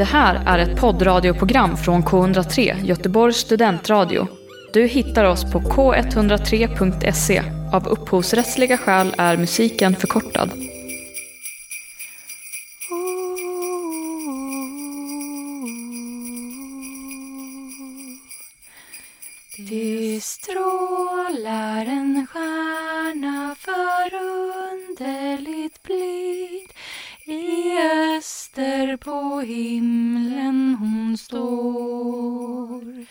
Det här är ett poddradioprogram från K103, Göteborgs studentradio. Du hittar oss på k103.se. Av upphovsrättsliga skäl är musiken förkortad. Det strålar en stjärna förunderligt blid i öster på himlen hon står.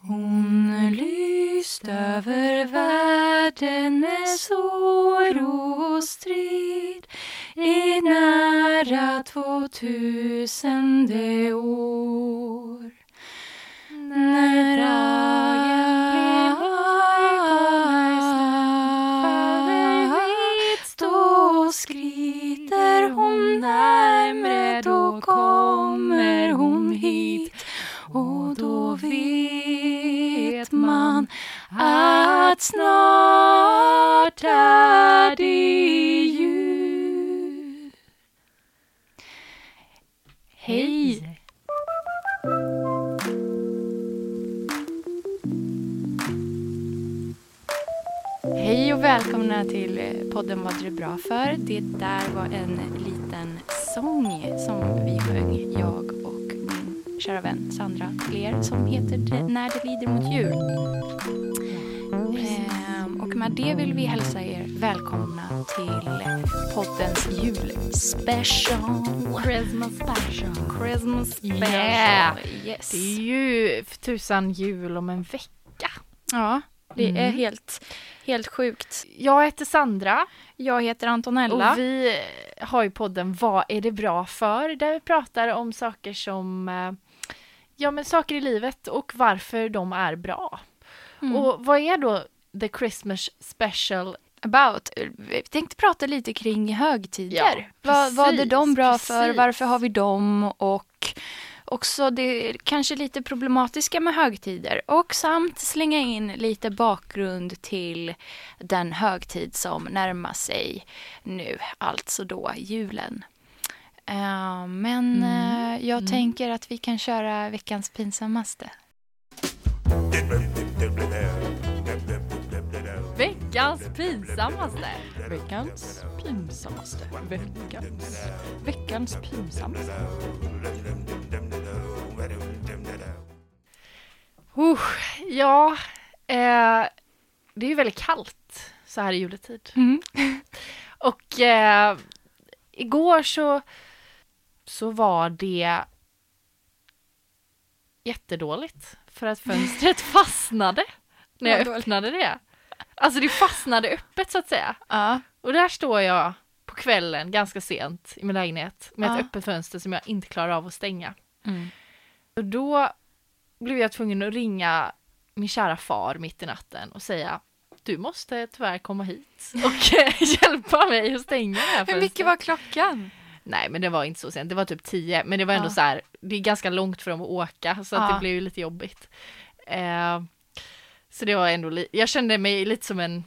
Hon lyst över världenes oro och strid i nära tvåtusende år. När att snart är det jul. Hej! Hej och välkomna till eh, podden Vad är det bra för? Det där var en liten sång som vi sjöng, jag och min kära vän Sandra Ler, som heter När det lider mot jul. Med det vill vi hälsa er välkomna till poddens julspecial. Christmas special. Christmas special. Yeah. Yes. Det är ju tusan jul om en vecka. Ja, det är Mm. helt, helt sjukt. Jag heter Sandra Jag heter Antonella. och vi har ju podden Vad är det bra för? Där vi pratar om saker som eh, Ja men saker i livet och varför de är bra. Mm. Och vad är då the Christmas special? About. Vi tänkte prata lite kring högtider. Ja, vad, vad är precis, de bra för? precis. Varför har vi dem? Och också det kanske lite problematiska med högtider. Och samt slänga in lite bakgrund till den högtid som närmar sig nu. Alltså då julen. Eh, men Mm, eh, jag mm. tänker att vi kan köra veckans pinsammaste. Veckans pinsammaste. Veckans pinsammaste. Veckans, veckans pinsammaste. Uh, ja, eh, det är ju väldigt kallt så här i juletid. Mm. Och eh, igår så, så var det jättedåligt för att fönstret fastnade när jag öppnade det. Alltså det fastnade öppet så att säga. Ja. Och där står jag på kvällen ganska sent i min lägenhet med ett Ja. öppet fönster som jag inte klarar av att stänga. Mm. Och då blev jag tvungen att ringa min kära far mitt i natten och säga du måste tyvärr komma hit och hjälpa mig att stänga det här Hur mycket fönstret." var klockan? Nej men det var inte så sent, det var typ tio men det var ändå Ja. så här, det är ganska långt för dem att åka så att det blev ju lite jobbigt. Eh, så det var ändå, li- jag kände mig lite som en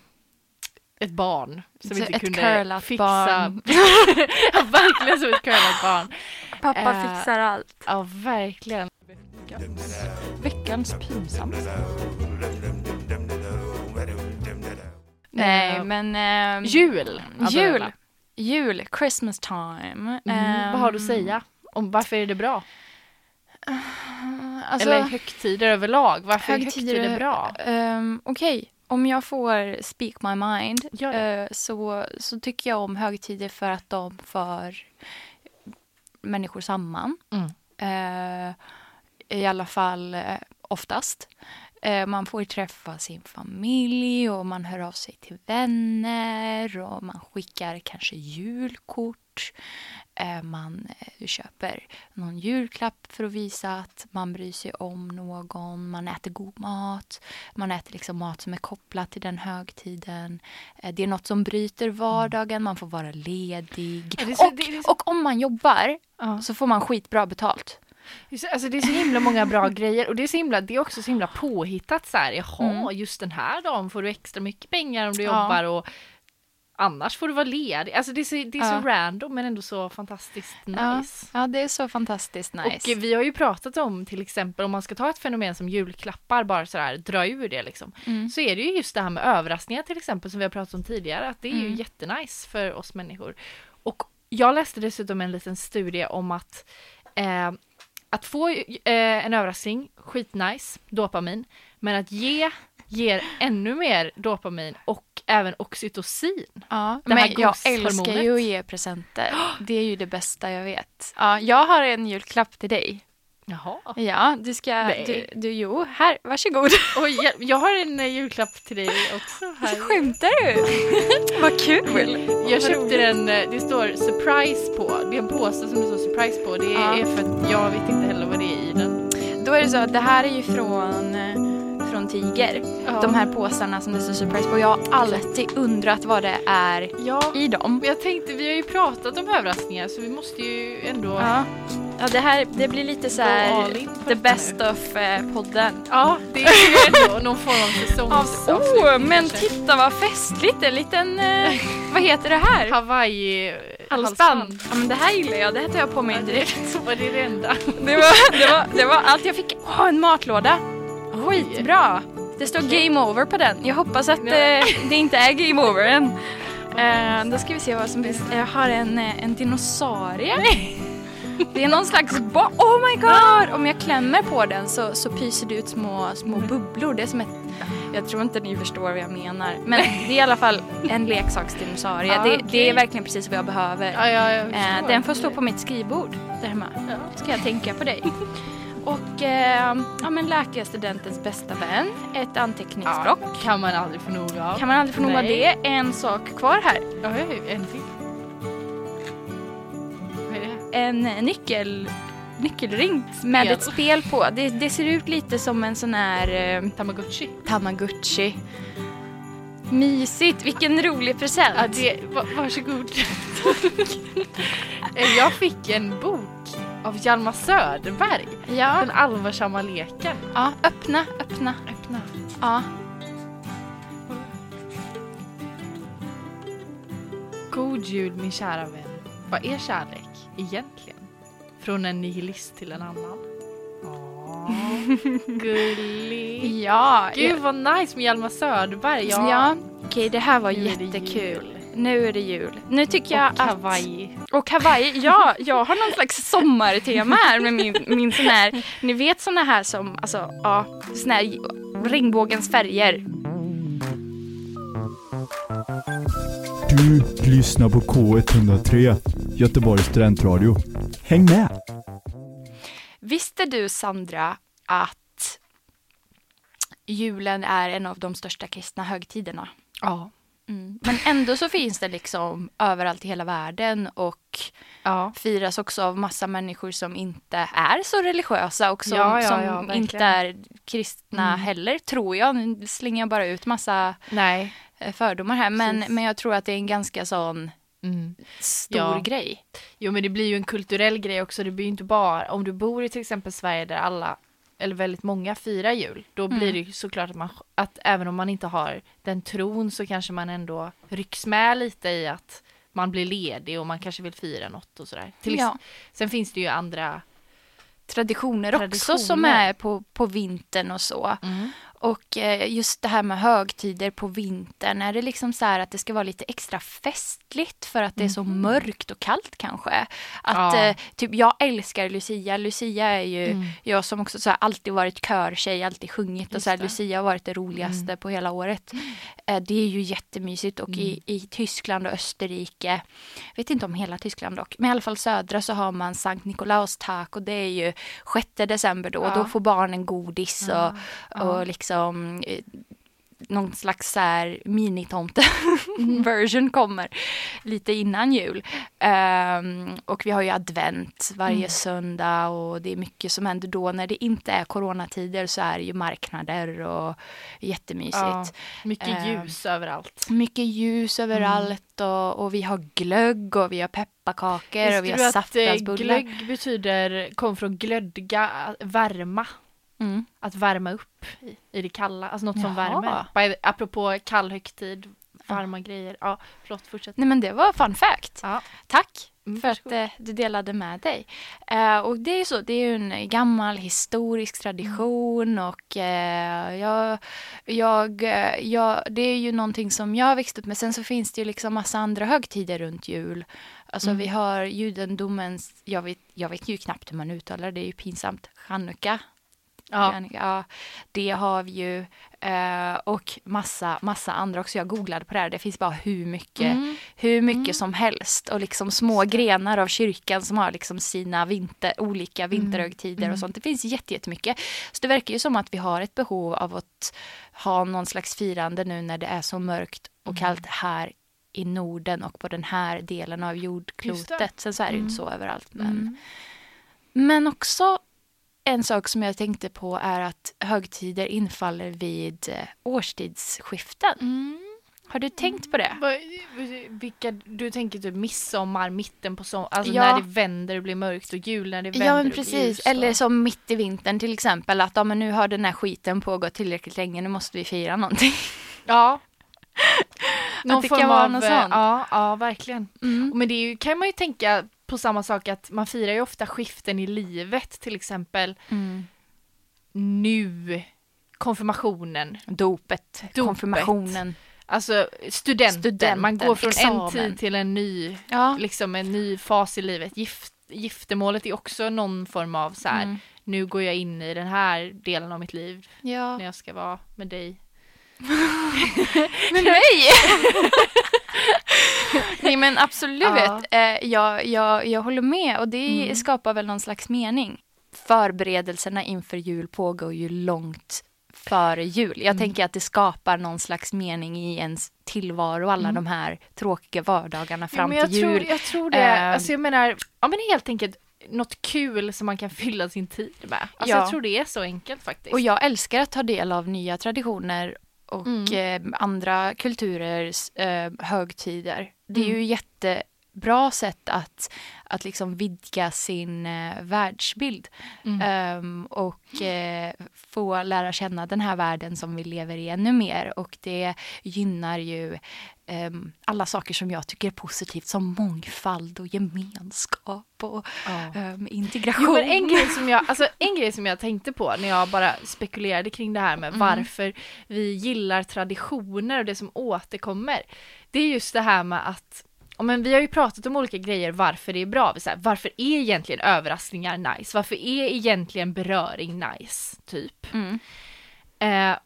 ett barn som Så inte kunde fixa. barn. ja, verkligen som ett curlat barn. Pappa Eh, fixar allt. Ja, verkligen. Veckans, veckans pinsammaste. Nej, Eh, men... ehm, Jul. Jul. Jul, Christmas time. Mm, vad har du att Ehm, säga? Om varför är det bra? Alltså, Eller högtider överlag. Varför är högtider högtider bra? ehm, Okej, om jag får speak my mind eh, så, så tycker jag om högtider för att de för människor samman. Mm. Eh, I alla fall eh, oftast. Eh, man får träffa sin familj och man hör av sig till vänner och man skickar kanske julkort. Eh, man eh, köper någon julklapp för att visa att man bryr sig om någon. Man äter god mat. Man äter liksom mat som är kopplat till den högtiden. Eh, det är något som bryter vardagen. Man får vara ledig. Så- och, så- och om man jobbar Ja. så får man skitbra betalt. Alltså det är så himla många bra grejer och det är, så himla, det är också så himla påhittat så här. Jaha, Mm. just den här dagen får du extra mycket pengar om du Ja. jobbar och annars får du vara ledig. Alltså det är så, det är så Ja. random men ändå så fantastiskt Ja. nice. Ja, det är så fantastiskt nice. Och vi har ju pratat om till exempel om man ska ta ett fenomen som julklappar, bara sådär dra ur det liksom. Mm. Så är det ju just det här med överraskningar till exempel som vi har pratat om tidigare, att det är ju Mm. jättenice för oss människor. Och jag läste dessutom en liten studie om att eh, att få eh, en överraskning, skitnice, dopamin, men att ge ger ännu mer dopamin och även oxytocin. Ja, här men jag älskar ju att ge presenter. Det är ju det bästa jag vet. Ja, jag har en julklapp till dig. Jaha. Ja, du ska... Nej. Du, du, jo, här, varsågod. Oj, jag, jag har en eh, julklapp till dig också här. Skämtar du? Vad kul! Jag köpte den, eh, det står surprise på. Det är en påse som det står surprise på. Det Ja. är för att jag vet inte heller vad det är i den. Då är det så att det här är ju från, från Tiger. Ja. De här påsarna som det står surprise på. Jag har alltid undrat vad det är Ja, i dem. jag tänkte, vi har ju pratat om överraskningar så vi måste ju ändå... Ja, ja det här det blir lite så här the best nu. of eh, podden. Ja, det är ju ändå någon form av säsongsavslutning. oh, men kanske. titta vad festligt! En liten, eh, vad heter det här? Hawaii eh, Halsband. Ja men det här gillar jag, det här tar jag på mig direkt. Så var det det enda. Det var, det var, det var allt jag fick. Åh, en matlåda! Skitbra! Det står game over på den. Jag hoppas att eh, det inte är game over än. Eh, då ska vi se vad som finns. Jag har en, eh, en dinosaurie. Det är någon slags bo- Oh my god! Om jag klämmer på den så, så pyser det ut små, små bubblor. Det är som ett... Jag tror inte ni förstår vad jag menar. Men det är i alla fall en leksaksdinosaurie. Ja, det, okej. det är verkligen precis vad jag behöver. Ja, ja, jag Eh, förstår. den får stå på mitt skrivbord där hemma. Ska jag tänka på dig. Och eh, ja, men läkarstudentens bästa vän, ett anteckningsblock. Ja, kan man aldrig få nog av. Kan man aldrig få nog av det. En sak kvar här. Ja, en till. Vad är det? En nyckel, nyckelring med ett spel på. Det, det ser ut lite som en sån här eh, Tamagotchi. Tamagotchi. Mysigt, vilken rolig present. Ja, det, va, varsågod. Eh, jag fick en bok av Hjalmar Söderberg. ja. Den allvarsamma leken. ja, öppna, öppna. Öppna. Ja. God jul min kära vän. Vad är kärlek egentligen? Från en nihilist till en annan. Åh, gullig. Ja, Gud vad nice med Hjalmar Söderberg. ja. ja. okej det här var jättekul. Nu är det jul. Nu tycker jag Och att... Hawaii. Och Hawaii, ja, jag har någon slags sommartema här med min, min sån här, ni vet såna här som, alltså, ja, sån här regnbågens färger. Du lyssnar på K103, Göteborgs studentradio. Häng med! Visste du Sandra att julen är en av de största kristna högtiderna? Ja. Mm. Men ändå så finns det liksom överallt i hela världen och Ja. firas också av massa människor som inte är så religiösa och som, Ja, ja, som inte är kristna Mm. heller, tror jag. Nu slänger jag bara ut massa Nej. eh, fördomar här, men, Precis. men jag tror att det är en ganska sån Mm. stor Ja. grej. Jo men det blir ju en kulturell grej också. Det blir ju inte bara om du bor i till exempel Sverige där alla eller väldigt många firar jul. Då Mm. blir det ju såklart att man att även om man inte har den tron så kanske man ändå rycks med lite i att man blir ledig och man kanske vill fira något och sådär. Till Ja. Sen finns det ju andra Traditioner, också Traditioner. som är på, på vintern och så. Och eh, just det här med högtider på vintern, är det liksom så här att det ska vara lite extra festligt för att det är så mörkt och kallt kanske? Att Mhm. Ja. eh, typ, jag älskar Lucia. Lucia är ju, Mm. jag som också så här, alltid varit körtjej, alltid sjungit och Just så här. Lucia har varit det roligaste på hela året. Eh, det är ju jättemysigt och i, i Tyskland och Österrike, vet inte om hela Tyskland dock, men i alla fall södra så har man Sankt Nikolaustag och det är ju 6 december då och Ja. då får barnen godis och, och liksom eh, någon slags så här minitomte Mm. version kommer lite innan jul. Ehm, och vi har ju advent varje Mm. söndag och det är mycket som händer då. När det inte är coronatider så är det ju marknader och jättemysigt. Ja, mycket Eh, ljus överallt. Mycket ljus överallt och, och vi har glögg och vi har pepparkakor och vi har eh, saftglansbullar. glögg betyder, kom från glödga, värma? Mm. Att värma upp i, i det kalla, alltså något som Jaha. värmer. By, apropå kall högtid, varma grejer. Ja, förlåt, fortsätt. Nej men det var fun fact. Ja. Tack Mm, för att eh, du delade med dig. Eh, och det är ju så, det är ju en gammal historisk tradition och eh, jag, jag, jag, det är ju någonting som jag har växt upp med. Sen så finns det ju liksom massa andra högtider runt jul. Alltså Mm. vi har judendomens, jag vet, jag vet ju knappt hur man uttalar det, det är ju pinsamt, chanukka. Ja. Det har vi ju. Eh, och massa, massa andra också. Jag googlade på det här. Det finns bara hur mycket, Mm. hur mycket som helst. Och liksom små grenar av kyrkan som har liksom sina vinter, olika vinterhögtider och sånt. Det finns jätte- jättemycket. Så det verkar ju som att vi har ett behov av att ha någon slags firande nu när det är så mörkt och kallt här i Norden och på den här delen av jordklotet. Sen så är det ju inte så överallt. Men, Mm. men också en sak som jag tänkte på är att högtider infaller vid eh, årstidsskiften. Mm. Har du tänkt på det? Vad- Vilka, du tänker typ midsommar, mitten på sommaren, alltså Ja. när det vänder och blir mörkt och jul när det vänder Ja men och precis, ljust. eller och- som mitt i vintern till exempel att ja, men nu har den här skiten pågått tillräckligt länge, nu måste vi fira någonting. Ja. det kan vara något eh, sånt. Ja, ja, verkligen. Mm. Men det ju, kan man ju tänka på samma sak att man firar ju ofta skiften i livet, till exempel Mm. nu, konfirmationen, Dopet, Dopet. konfirmationen. alltså studenten, Studenten, man går från en examen. tid till en ny, Ja. liksom en ny fas i livet. Gift, giftermålet är också någon form av så här, Mm. nu går jag in i den här delen av mitt liv ja. när jag ska vara med dig. Med mig? Nej men absolut. Ja. Eh, jag, jag, jag håller med och det Mm. skapar väl någon slags mening. Förberedelserna inför jul pågår ju långt före jul. Jag Mm. tänker att det skapar någon slags mening i ens tillvaro, alla Mm. de här tråkiga vardagarna fram men jag till jul. Tror, jag tror det. Eh, alltså jag menar, ja men helt enkelt något kul som man kan fylla sin tid med. Alltså Ja. jag tror det är så enkelt faktiskt. Och jag älskar att ta del av nya traditioner och Mm. eh, andra kulturers eh, högtider. Det är Mm. ju jättebra sätt att, att liksom vidga sin eh, världsbild Mm. Ehm, och eh, få lära känna den här världen som vi lever i ännu mer. Och det gynnar ju alla saker som jag tycker är positivt som mångfald och gemenskap och Ja. ehm, integration. Jo, men en, grej som jag, alltså, en grej som jag tänkte på när jag bara spekulerade kring det här med Mm. varför vi gillar traditioner och det som återkommer. Det är just det här med att ja, men vi har ju pratat om olika grejer varför det är bra. Så här, varför är egentligen överraskningar nice? Varför är egentligen beröring nice? Typ. Mm. Eh,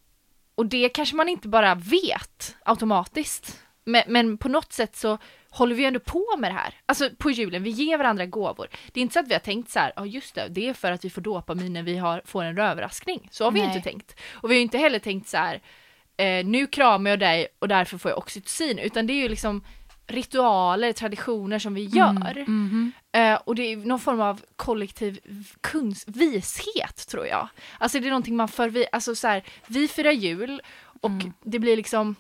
och det kanske man inte bara vet automatiskt. Men, men på något sätt så håller vi ändå på med det här. Alltså på julen, vi ger varandra gåvor. Det är inte så att vi har tänkt så här, ja just det, det är för att vi får dopamin när vi har, får en överraskning. Så har vi Nej. inte tänkt. Och vi har inte heller tänkt så här, eh, nu kramar jag dig och därför får jag oxytocin. Utan det är ju liksom ritualer, traditioner som vi gör. Mhm. Eh, och det är någon form av kollektiv kunst, vishet tror jag. Alltså det är någonting man för vi, alltså så här, vi firar jul och Mm. det blir liksom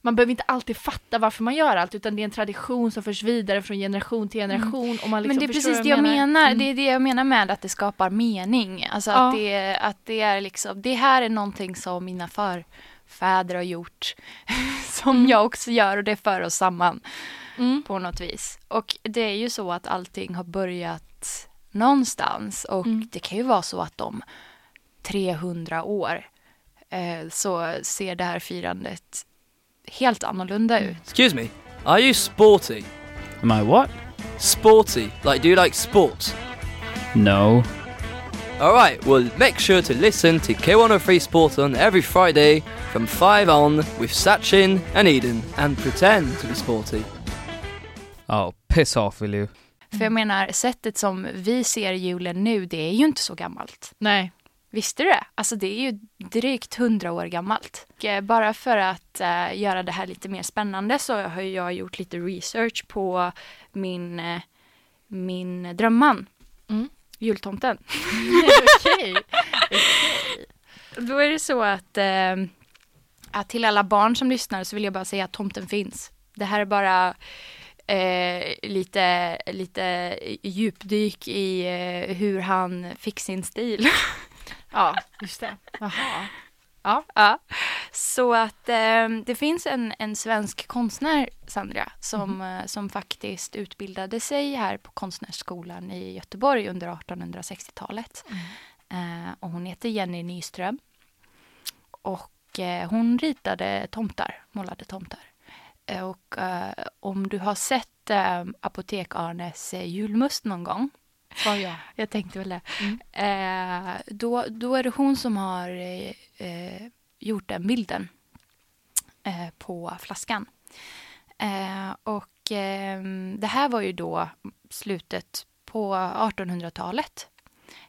man behöver inte alltid fatta varför man gör allt utan det är en tradition som förs vidare från generation till generation. Och man liksom Mm. Men det är precis det jag menar. Mm. Det är det jag menar med att det skapar mening. Alltså Ja. att, det, att det är liksom, det här är någonting som mina förfäder har gjort. Som Mm. jag också gör och det för oss samman Mm. på något vis. Och det är ju så att allting har börjat någonstans och Mm. det kan ju vara så att om 300 år eh, så ser det här firandet helt annorlunda ut. Excuse me, are you sporty? Am I what? Sporty, like do you like sports? No. Alright, well make sure to listen to K103 Sport On every Friday from 5 on with Sachin and Eden and pretend to be sporty. Oh, piss off will you? För jag menar, sättet som vi ser julen nu, det är ju inte så gammalt. Nej. Visste du det? Alltså det är ju drygt hundra år gammalt. Och eh, bara för att eh, göra det här lite mer spännande så har jag gjort lite research på min, eh, min drömman. Mm. Jultomten. Okej. Då är det så att, eh, att till alla barn som lyssnar så vill jag bara säga att tomten finns. Det här är bara eh, lite, lite djupdyk i eh, hur han fick sin stil. Ja, just det. Jaha. Ja. Så att eh, det finns en, en svensk konstnär, Sandra, som, eh, som faktiskt utbildade sig här på Konstnärsskolan i Göteborg under 1860-talet. Eh, och hon heter Jenny Nyström. Och eh, hon ritade tomtar, målade tomtar. Eh, och eh, om du har sett eh, Apotek-Arnes julmust någon gång Var jag. jag tänkte väl det. Eh, då, då är det hon som har eh, gjort den bilden eh, på flaskan. Eh, och eh, det här var ju då slutet på 1800-talet.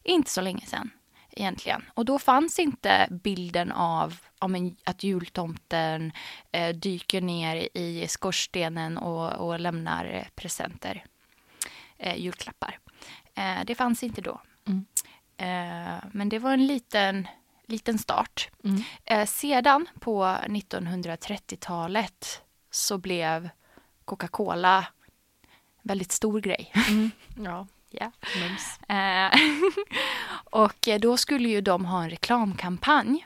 Inte så länge sedan egentligen. Och då fanns inte bilden av men, att jultomten eh, dyker ner i skorstenen och, och lämnar presenter, eh, julklappar. Eh, det fanns inte då. Mm. Eh, men det var en liten, liten start. Mm. Eh, sedan på 1930-talet så blev Coca-Cola väldigt stor grej. Ja. Ja. Eh, och då skulle ju de ha en reklamkampanj.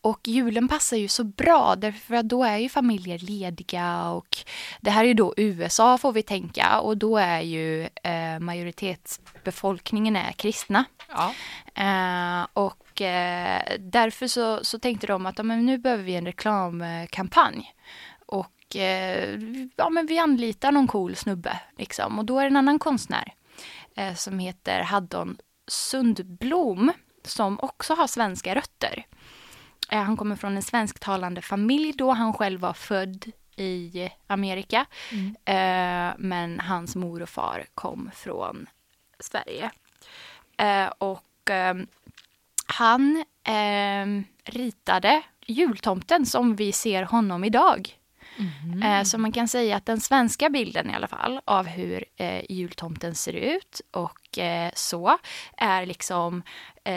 Och julen passar ju så bra därför att då är ju familjer lediga och det här är ju då USA får vi tänka och då är ju eh, majoritetsbefolkningen är kristna. Ja. Eh, och eh, därför så, så tänkte de att ja, men nu behöver vi en reklamkampanj. Och eh, ja, men vi anlitar någon cool snubbe. Liksom. Och då är det en annan konstnär eh, som heter Haddon Sundblom som också har svenska rötter. Eh, han kommer från en svensktalande familj då han själv var född i Amerika. Eh, men hans mor och far kom från Sverige. Eh, och ehm, han ehm, ritade jultomten som vi ser honom idag. Eh, så man kan säga att den svenska bilden i alla fall av hur eh, jultomten ser ut och eh, så är liksom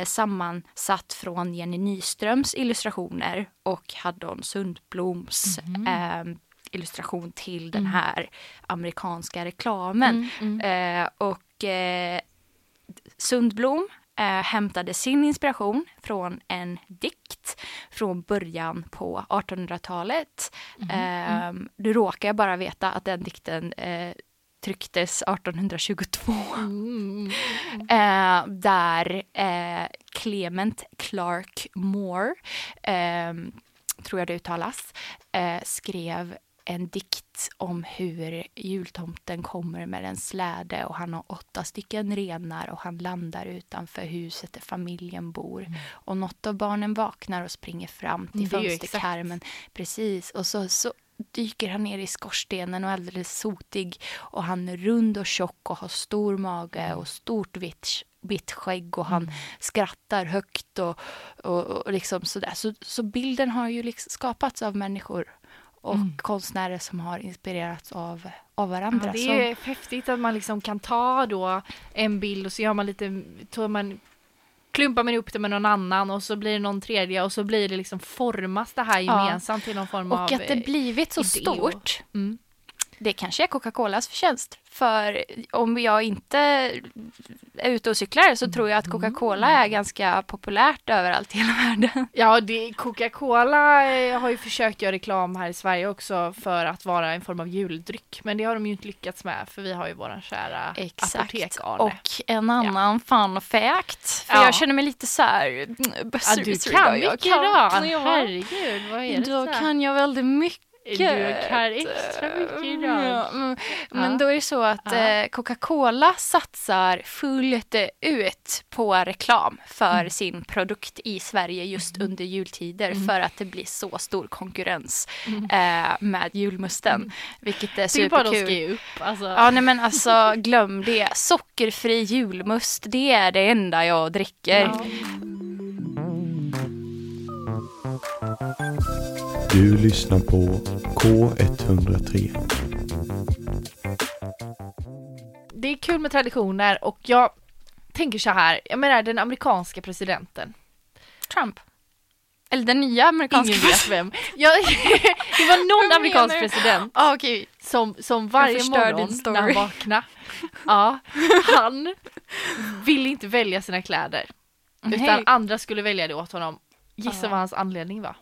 sammansatt från Jenny Nyströms illustrationer och Haddon Sundbloms eh, illustration till den här amerikanska reklamen. Eh, och eh, Sundblom eh, hämtade sin inspiration från en dikt från början på 1800-talet. Eh, du råkar bara veta att den dikten eh, trycktes 1822. Eh, där eh, Clement Clark Moore, eh, tror jag det uttalas, eh, skrev en dikt om hur jultomten kommer med en släde och han har åtta stycken renar och han landar utanför huset där familjen bor. Och något av barnen vaknar och springer fram till Mm, fönsterkarmen. Precis, och så, så dyker han ner i skorstenen och är alldeles sotig och han är rund och tjock och har stor mage och stort vitt, vitt skägg och han skrattar högt och, och, och liksom sådär. Så, så bilden har ju liksom skapats av människor och konstnärer som har inspirerats av, av varandra. Ja, det är ju häftigt att man liksom kan ta då en bild och så gör man lite, tar man, klumpar man ihop det med någon annan och så blir det någon tredje och så blir det liksom formas det här Ja. gemensamt till någon form av... och att det blivit så idé och- stort, Mm. Det kanske är Coca-Colas förtjänst. För om jag inte är ute och cyklar så tror jag att Coca-Cola är ganska populärt överallt i hela världen. Ja, Coca-Cola eh, har ju försökt göra reklam här i Sverige också för att vara en form av juldryck. Men det har de ju inte lyckats med för vi har ju våran kära apotek-Arne. Och en annan fun fact. För Ja. jag känner mig lite så här Ja, du kan mycket idag! ja, Herregud, vad är det Då kan jag väldigt mycket. Du kan extra mycket idag. Ja, men, men Ja. då är det så att Ja. eh, Coca-Cola satsar fullt ut på reklam för Mm. sin produkt i Sverige just under jultider Mm. för att det blir så stor konkurrens eh, med julmusten. Vilket är Mm. Det är bara de ska superkul. upp. Alltså. Ja, nej men alltså glöm det. Sockerfri julmust, det är det enda jag dricker. Du lyssnar på K103. Det är kul med traditioner och jag tänker så här, jag menar den amerikanska presidenten. Trump. Eller den nya amerikanska Ingen vet vem. Ja, det var någon Vad amerikansk president Ah, okej. som, som varje morgon när han vaknade, ja, han ville inte välja sina kläder. Utan Nej. andra skulle välja det åt honom. Gissa Ja. vad hans anledning var?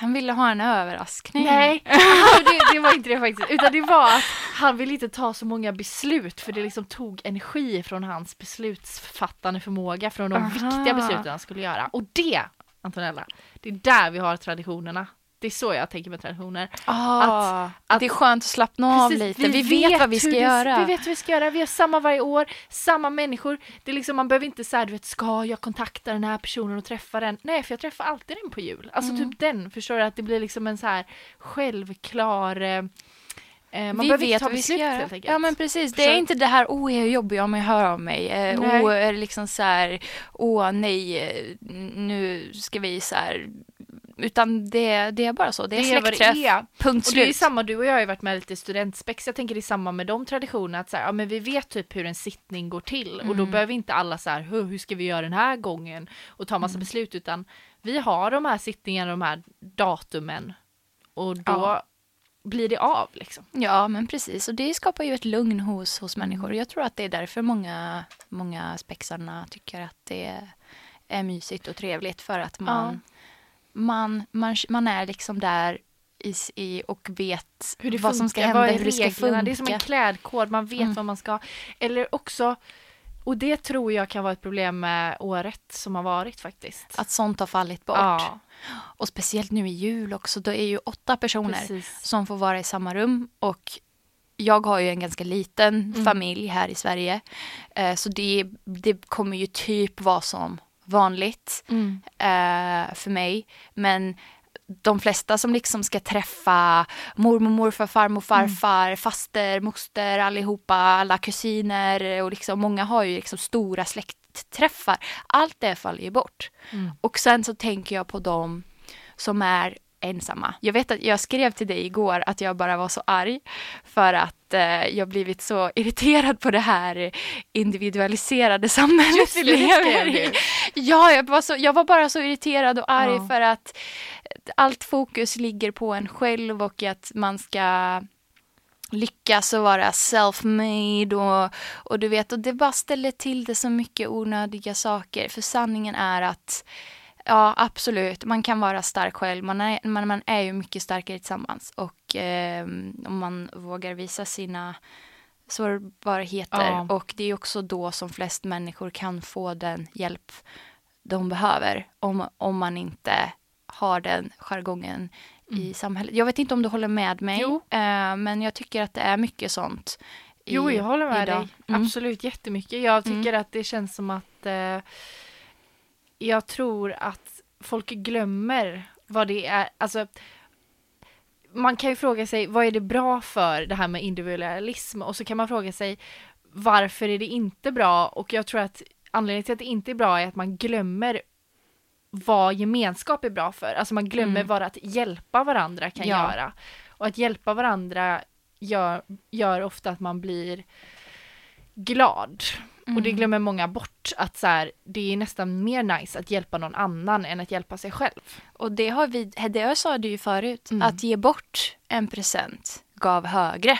Han ville ha en överraskning. Nej, alltså, det, det var inte det faktiskt. Utan det var att han ville inte ta så många beslut för det liksom tog energi från hans beslutsfattande förmåga från de Aha. viktiga besluten han skulle göra. Och det, Antonella, det är där vi har traditionerna. Det är så jag tänker med traditioner. Ah, att- det är skönt att slappna av Precis, lite. Vi, vet, vad vi ska göra. Vi vet vad vi ska göra. Vi har samma varje år, samma människor. Det är liksom, man behöver inte säga, du vet, ska jag kontakta den här personen och träffa den? Nej, för jag träffar alltid den på jul. Alltså Mm. typ den, förstår du? Att det blir liksom en så här självklar... Eh, eh, man vi behöver vet ta vad vi ska göra. helt enkelt. Ja men precis, det är inte det här, åh jag är jobbig om jag hör av mig. Eh, åh, är det liksom så här, åh nej, eh, nu ska vi så här. Utan det, det är bara så, det är det släktträff, är. punkt Och det är samma, du och jag har ju varit med lite i studentspex, jag tänker det är samma med de traditionerna, att så här, ja, men vi vet typ hur en sittning går till och då Mm. behöver inte alla så här, hur, hur ska vi göra den här gången och ta massa Mm. beslut, utan vi har de här sittningarna, de här datumen och då Ja. blir det av liksom. Ja men precis, och det skapar ju ett lugn hos, hos Mm. människor. Jag tror att det är därför många, många spexarna tycker att det är mysigt och trevligt för att man, man, man, man är liksom där i, i och vet Hur det vad som ska hända, hur det ska funka. Det är som en klädkod, man vet Mm. vad man ska. Eller också, och det tror jag kan vara ett problem med året som har varit faktiskt. Att sånt har fallit bort. Ja, Och speciellt nu i jul också, då är ju åtta personer precis. som får vara i samma rum och jag har ju en ganska liten Mm. familj här i Sverige. Eh, så det, det kommer ju typ vara som vanligt Mm. eh, för mig. Men de flesta som liksom ska träffa mormor, morfar, farmor, farfar, faster, moster, allihopa, alla kusiner och liksom många har ju liksom stora släktträffar. Allt det faller ju bort. Mm. Och sen så tänker jag på dem som är ensamma. Jag vet att jag skrev till dig igår att jag bara var så arg för att eh, jag blivit så irriterad på det här individualiserade samhället vi lever i. Ja, jag var, så, jag var bara så irriterad och arg Ja. för att allt fokus ligger på en själv och att man ska lyckas och vara self-made och, och du vet, och det bara ställer till det så mycket onödiga saker. För sanningen är att Ja, absolut. Man kan vara stark själv. Man är, man, man är ju mycket starkare tillsammans. Och eh, om man vågar visa sina sårbarheter. Ja. Och det är också då som flest människor kan få den hjälp de behöver. Om, om man inte har den jargongen i samhället. Jag vet inte om du håller med mig. Eh, men jag tycker att det är mycket sånt. i- Jo, jag håller med idag. dig. Mm. Absolut, jättemycket. Jag tycker att det känns som att eh, jag tror att folk glömmer vad det är. Alltså, man kan ju fråga sig vad är det bra för det här med individualism och så kan man fråga sig varför är det inte bra och jag tror att anledningen till att det inte är bra är att man glömmer vad gemenskap är bra för. Alltså man glömmer Mm. vad att hjälpa varandra kan Ja. göra. Och att hjälpa varandra gör, gör ofta att man blir glad. Och det Mm. glömmer många bort att så här, det är nästan mer nice att hjälpa någon annan än att hjälpa sig själv. Och det har vi, det jag sa du ju förut, Mm. att ge bort en present gav högre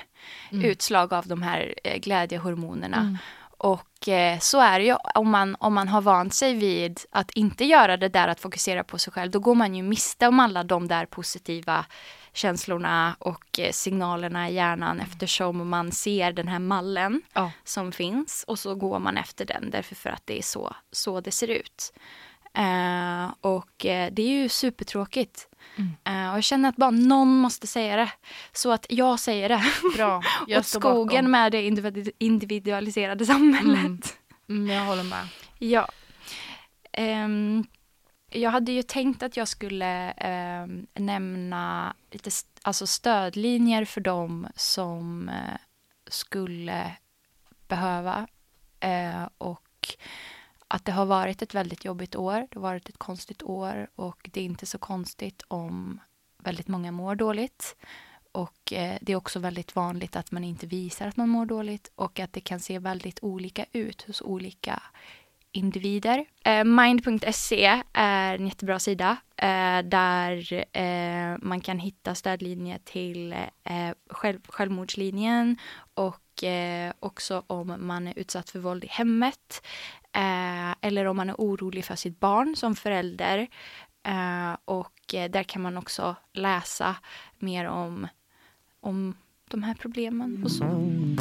Mm. utslag av de här eh, glädjehormonerna. Mm. Och eh, så är det ju om man, om man har vant sig vid att inte göra det där att fokusera på sig själv, då går man ju miste om alla de där positiva känslorna och eh, signalerna i hjärnan eftersom man ser den här mallen Ja. som finns och så går man efter den därför för att det är så, så det ser ut. Eh, och eh, det är ju supertråkigt. Mm. Eh, och jag känner att bara någon måste säga det. Så att jag säger det. Bra, jag står skogen bakom. med det individu- individualiserade samhället. Mm. Mm, jag håller med. Ja. Ehm, jag hade ju tänkt att jag skulle eh, nämna lite st- alltså stödlinjer för dem som eh, skulle behöva. Eh, och att det har varit ett väldigt jobbigt år. Det har varit ett konstigt år och det är inte så konstigt om väldigt många mår dåligt. Och eh, det är också väldigt vanligt att man inte visar att man mår dåligt och att det kan se väldigt olika ut hos olika individer. Eh, Mind.se är en jättebra sida eh, där eh, man kan hitta stödlinjer till eh, själv, självmordslinjen och eh, också om man är utsatt för våld i hemmet eh, eller om man är orolig för sitt barn som förälder Eh, och eh, där kan man också läsa mer om, om de här problemen och så. Mm.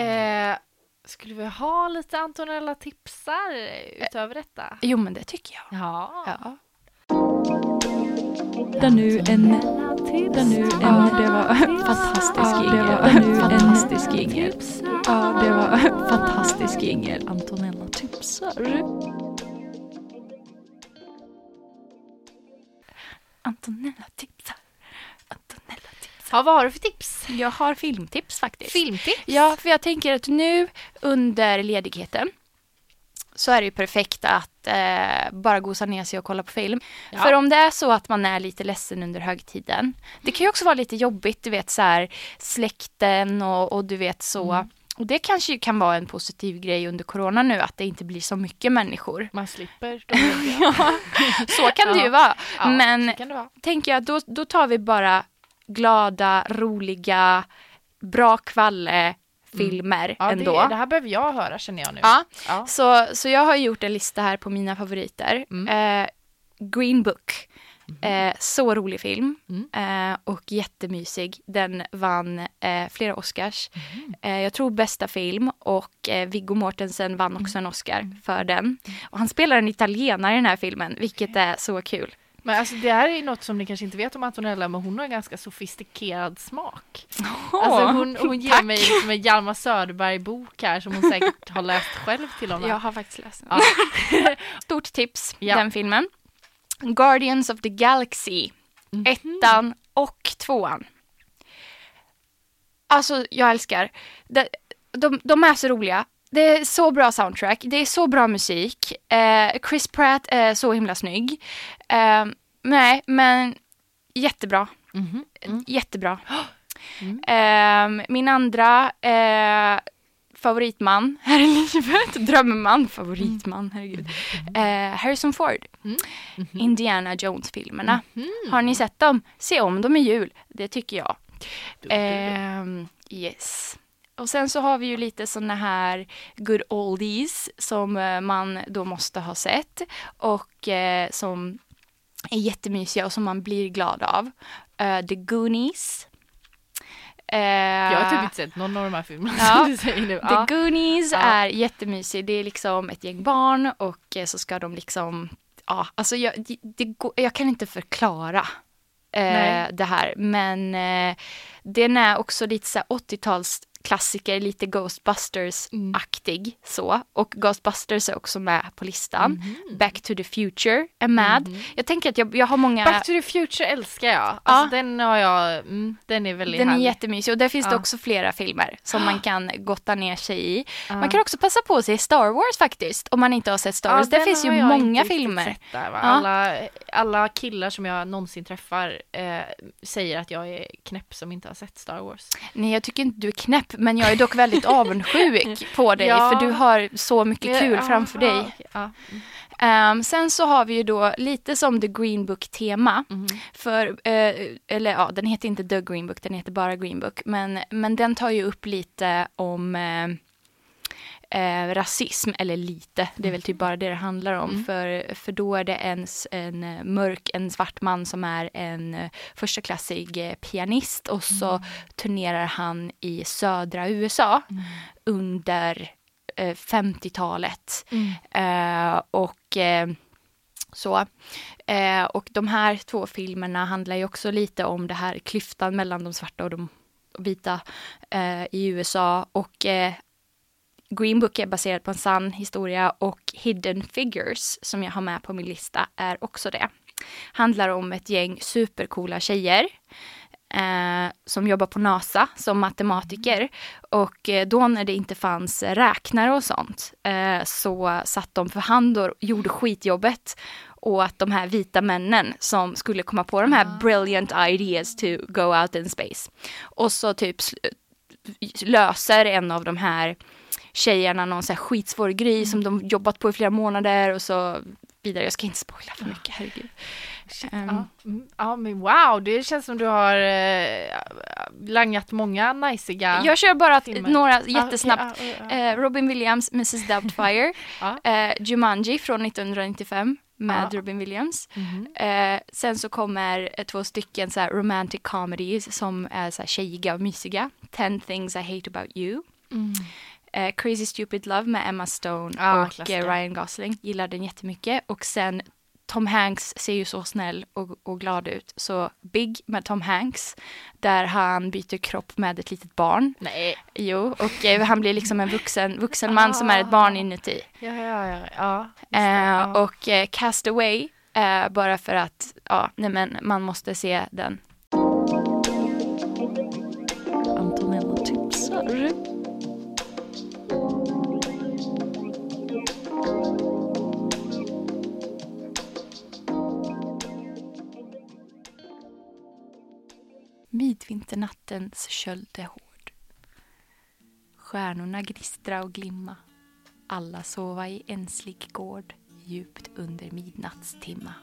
Eh, skulle vi ha lite Antonella tipsar utöver detta? Jo, men det tycker jag. Ja. Ja. Där nu en... Där nu en... Ja, det var fantastisk Ja, det var nu fantastisk jingel. Ja, det var fantastisk jingel. Antonella tipsar. Antonella tipsar. Antonella. Ja, vad har du för tips? Jag har filmtips faktiskt. Filmtips? Ja, för jag tänker att nu under ledigheten så är det ju perfekt att eh, bara gosa ner sig och kolla på film. Ja. För om det är så att man är lite ledsen under högtiden. Det kan ju också vara lite jobbigt, du vet så här släkten och, och du vet så. Mm. Och det kanske kan vara en positiv grej under corona nu att det inte blir så mycket människor. Man slipper jobbiga. Så kan det ju Ja. vara. Ja, Men tänker jag, då, då tar vi bara glada, roliga, bra kvalle filmer Mm. Ja, ändå. det, det här behöver jag höra känner jag nu. Ja, Ja. så, så jag har gjort en lista här på mina favoriter. Mm. Eh, Green Book. Eh, så rolig film Mm. eh, och jättemysig. Den vann eh, flera Oscars. Mm. Jag tror bästa film och eh, Viggo Mortensen vann också en Oscar Mm. för den. Och han spelar en italienare i den här filmen, vilket är så kul. Men alltså det här är något som ni kanske inte vet om Antonella, men hon har en ganska sofistikerad smak. Alltså hon, hon ger mig liksom en Hjalmar Söderberg-bok här som hon säkert har läst själv till och med. Jag har faktiskt läst den. Ja. Stort tips, Ja. den filmen. Guardians of the Galaxy. Mhm. Ettan och tvåan. Alltså, jag älskar. De, de, de är så roliga. Det är så bra soundtrack, det är så bra musik. Eh, Chris Pratt är så himla snygg. Eh, nej, men jättebra. Mhm. Mm. Jättebra. Eh, min andra eh, favoritman här i livet, drömman, favoritman, herregud. Eh, Harrison Ford. Mm. Indiana Jones-filmerna. Mhm. Har ni sett dem? Se om dem i jul. Det tycker jag. Ehm, yes. Och sen så har vi ju lite såna här good oldies som eh, man då måste ha sett och eh, som är jättemysiga och som man blir glad av. Eh, The Goonies. Eh, Jag har typ inte sett någon av de här filmerna Ja. som du säger nu. The Ja. Goonies Ja. är jättemysig. Det är liksom ett gäng barn och eh, så ska de liksom, ja, alltså jag, det, det, jag kan inte förklara eh, det här. Men eh, den är också lite så här 80-tals klassiker, lite Ghostbusters-aktig så. Och Ghostbusters är också med på listan. Mhm. Back to the Future är med. Jag tänker att jag, jag har många... Back to the Future älskar jag. Alltså den har jag, mm, den är väldigt Den är härlig. jättemysig och där finns det Ja. också flera filmer som man kan gotta ner sig i. Ja. Man kan också passa på sig Star Wars faktiskt, om man inte har sett Star Ja, Wars. det den finns ju många filmer. Där? Ja. alla, alla killar som jag någonsin träffar eh, säger att jag är knäpp som inte har sett Star Wars. Nej, jag tycker inte du är knäpp, men jag är dock väldigt avundsjuk på dig, Ja. för du har så mycket kul Ja, framför dig. okej, Ja. Ehm, sen så har vi ju då lite som The Green Book-tema. Mhm. För, eh, eller ja, den heter inte The Green Book, den heter bara Green Book. Men, men den tar ju upp lite om eh, eh, rasism, eller lite, det är väl typ bara det det handlar om. Mm. För, för då är det en, en eh, mörk, en svart man som är en eh, förstaklassig eh, pianist och så turnerar han i södra USA under eh, 50-talet. Eh, och så. Eh, och de här två filmerna handlar ju också lite om det här klyftan mellan de svarta och de vita eh, i USA. Och eh, Green Book är baserad på en sann historia och Hidden Figures, som jag har med på min lista, är också det. Handlar om ett gäng supercoola tjejer eh, som jobbar på NASA som matematiker. Och eh, då när det inte fanns räknare och sånt eh, så satt de för hand och gjorde skitjobbet och att de här vita männen som skulle komma på de här brilliant ideas to go out in space. Och så typ löser en av de här tjejerna någon så här skitsvår grej som de jobbat på i flera månader och så vidare. Jag ska inte spoila för mycket, herregud. Ehm. ja. Mm, ja, men wow, det känns som du har eh, langat många najsiga... Jag kör bara filmer. några Ja, jättesnabbt. ja, ja, ja. Eh, Robin Williams, Mrs Doubtfire. Eh, Jumanji från 1995 med. Robin Williams. Mhm. Eh, sen så kommer eh, två stycken så här romantic comedies som är så här tjejiga och mysiga. Ten things I hate about you. Mm. Eh, Crazy Stupid Love med Emma Stone Ja, och klassiker. eh, Ryan Gosling. Gillar den jättemycket. Och sen Tom Hanks ser ju så snäll och, och glad ut. Så Big med Tom Hanks. Där han byter kropp med ett litet barn. Nej. Jo, och eh, han blir liksom en vuxen, vuxen man som är ett barn inuti. Ja, ja, ja. ja. Eh, ja. och eh, Castaway, eh, bara för att, ja, nej men man måste se den. Midvinternattens köld är hård. Stjärnorna gnistra och glimma. Alla sova i enslig gård djupt under midnattstimma.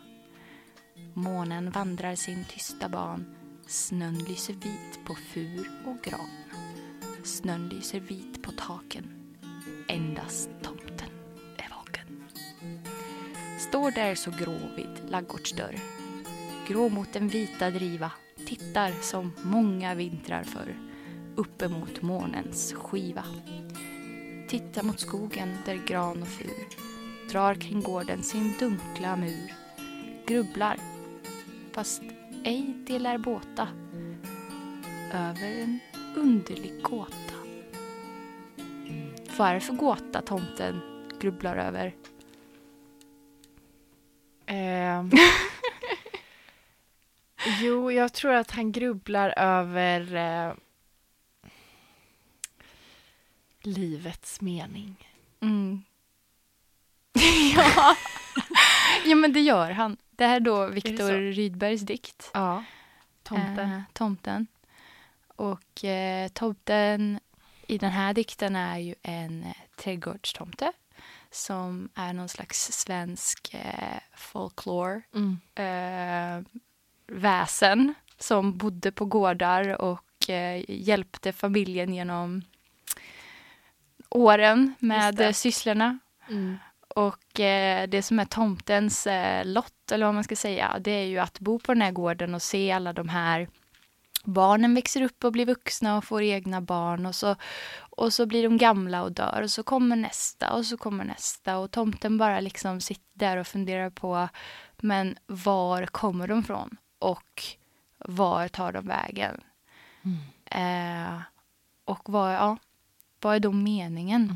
Månen vandrar sin tysta ban. Snön lyser vit på fur och gran. Snön lyser vit på taken. Endast tomten är vaken. Står där så grå vid laggårdsdörr. Grå mot den vita driva. Tittar som många vintrar förr. Uppemot månens skiva. Tittar mot skogen där gran och fur drar kring gården sin dunkla mur. Grubblar, fast ej det lär båta över en underlig gåta. Vad är det för gåta tomten grubblar över? Ehm. jo, jag tror att han grubblar över eh, livets mening. Mm. ja. ja, men det gör han. Det här är då? Viktor Rydbergs dikt. Ja. Tomten. Eh, tomten. Och eh, tomten i den här dikten är ju en eh, trädgårdstomte som är någon slags svensk eh, folklore Mm. eh, väsen som bodde på gårdar och eh, hjälpte familjen genom åren med sysslorna. Mm. Och eh, det som är tomtens eh, lott, eller vad man ska säga, det är ju att bo på den här gården och se alla de här barnen växer upp och blir vuxna och får egna barn och så, och så blir de gamla och dör och så kommer nästa och så kommer nästa och tomten bara liksom sitter där och funderar på men var kommer de från och var tar de vägen? Eh, och vad, ja, vad är då meningen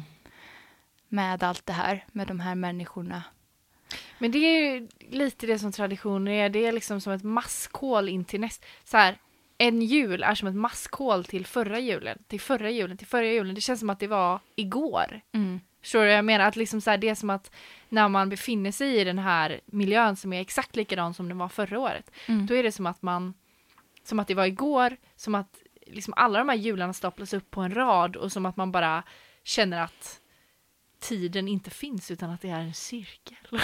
med allt det här, med de här människorna? Men det är ju lite det som traditioner är. Det är liksom som ett maskhål in till näst... Så här, en jul är som ett maskhål till förra julen, till förra julen, till förra julen. Det känns som att det var igår. Mm. Förstår du vad jag menar? Att liksom så här, det är som att när man befinner sig i den här miljön som är exakt likadan som den var förra året, Mm. då är det som att man, som att det var igår, som att liksom alla de här jularna staplas upp på en rad och som att man bara känner att tiden inte finns utan att det är en cirkel.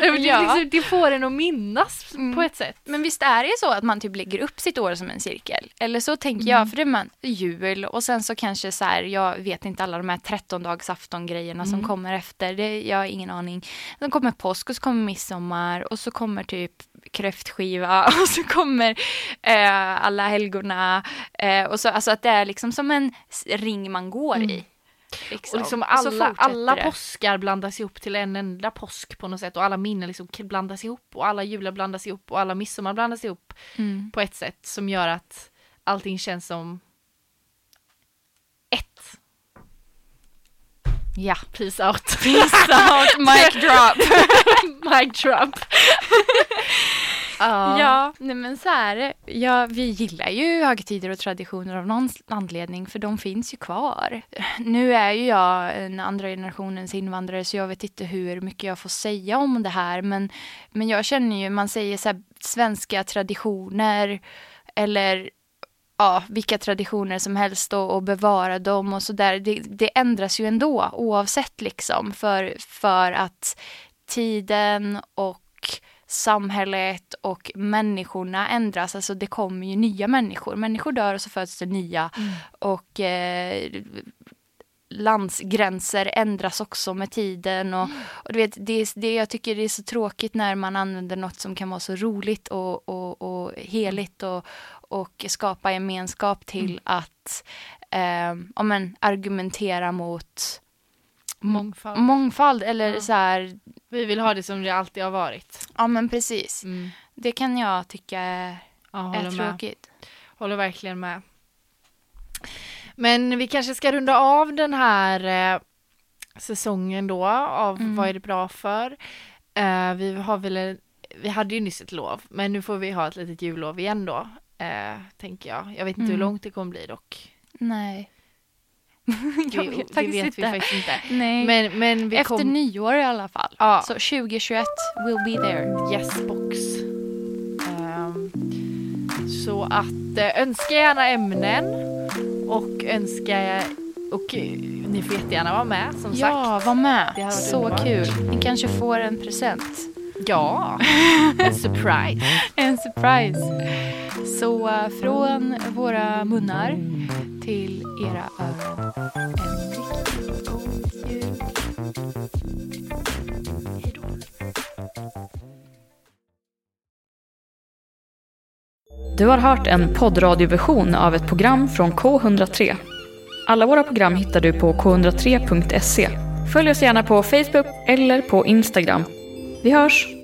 Det, liksom, det får en att minnas Mm. på ett sätt. Men visst är det så att man typ lägger upp sitt år som en cirkel? Eller så tänker jag, för det är man, jul och sen så kanske så här, jag vet inte alla de här 13 grejerna som Mm. kommer efter, det, jag har ingen aning. Sen kommer påsk och så kommer midsommar och så kommer typ kräftskiva och så kommer eh, alla helgorna eh, och så, alltså att det är liksom som en ring man går Mm. i. Liksom. Och liksom alla, alla det. påskar blandas ihop till en enda påsk på något sätt och alla minnen liksom blandas ihop och alla jular blandas ihop och alla midsommar blandas ihop Mm. på ett sätt som gör att allting känns som ett. Ja. Peace out. Peace out, mic drop. Mic drop. ja. Ja, nej men så är det. Ja, vi gillar ju högtider och traditioner av någon anledning, för de finns ju kvar. Nu är ju jag en andra generationens invandrare, så jag vet inte hur mycket jag får säga om det här, men, men jag känner ju, man säger så här, svenska traditioner, eller ja, vilka traditioner som helst och, och bevara dem och sådär. Det, det ändras ju ändå oavsett liksom för, för att tiden och samhället och människorna ändras. Alltså det kommer ju nya människor. Människor dör och så föds det nya. Och eh, landsgränser ändras också med tiden. Och, och du vet, det, det, jag tycker det är så tråkigt när man använder något som kan vara så roligt och, och, och heligt och, och skapa gemenskap till att eh, men, argumentera mot Mångfald. mångfald eller Ja. så här, Vi vill ha det som det alltid har varit. ja men precis. Mm. Det kan jag tycka är, Ja, är håller med. tråkigt. Håller verkligen med. Men vi kanske ska runda av den här eh, säsongen då av Mm. vad är det bra för. Eh, vi har väl vi hade ju nyss ett lov, men nu får vi ha ett litet jullov igen då, eh, tänker jag. Jag vet inte hur Mm. långt det kommer bli dock. Nej. jag Det- vet faktiskt vet inte. vi faktiskt inte. Nej. Men, men vi Efter kom... nyår i alla fall. Ja. Så 2021 will be there. Yes box. Ehm, så att eh, önska gärna ämnen och önska och eh, ni får jättegärna vara med som sagt. Ja, var med. Så underbart. kul. Ni kanske får en present. Ja, en surprise. En surprise. Så eh, från våra munnar till era öron. En riktigt god jul. Hej då. Du har hört en poddradioversion av ett program från K103. Alla våra program hittar du på k103.se. Följ oss gärna på Facebook eller på Instagram. Vi hörs!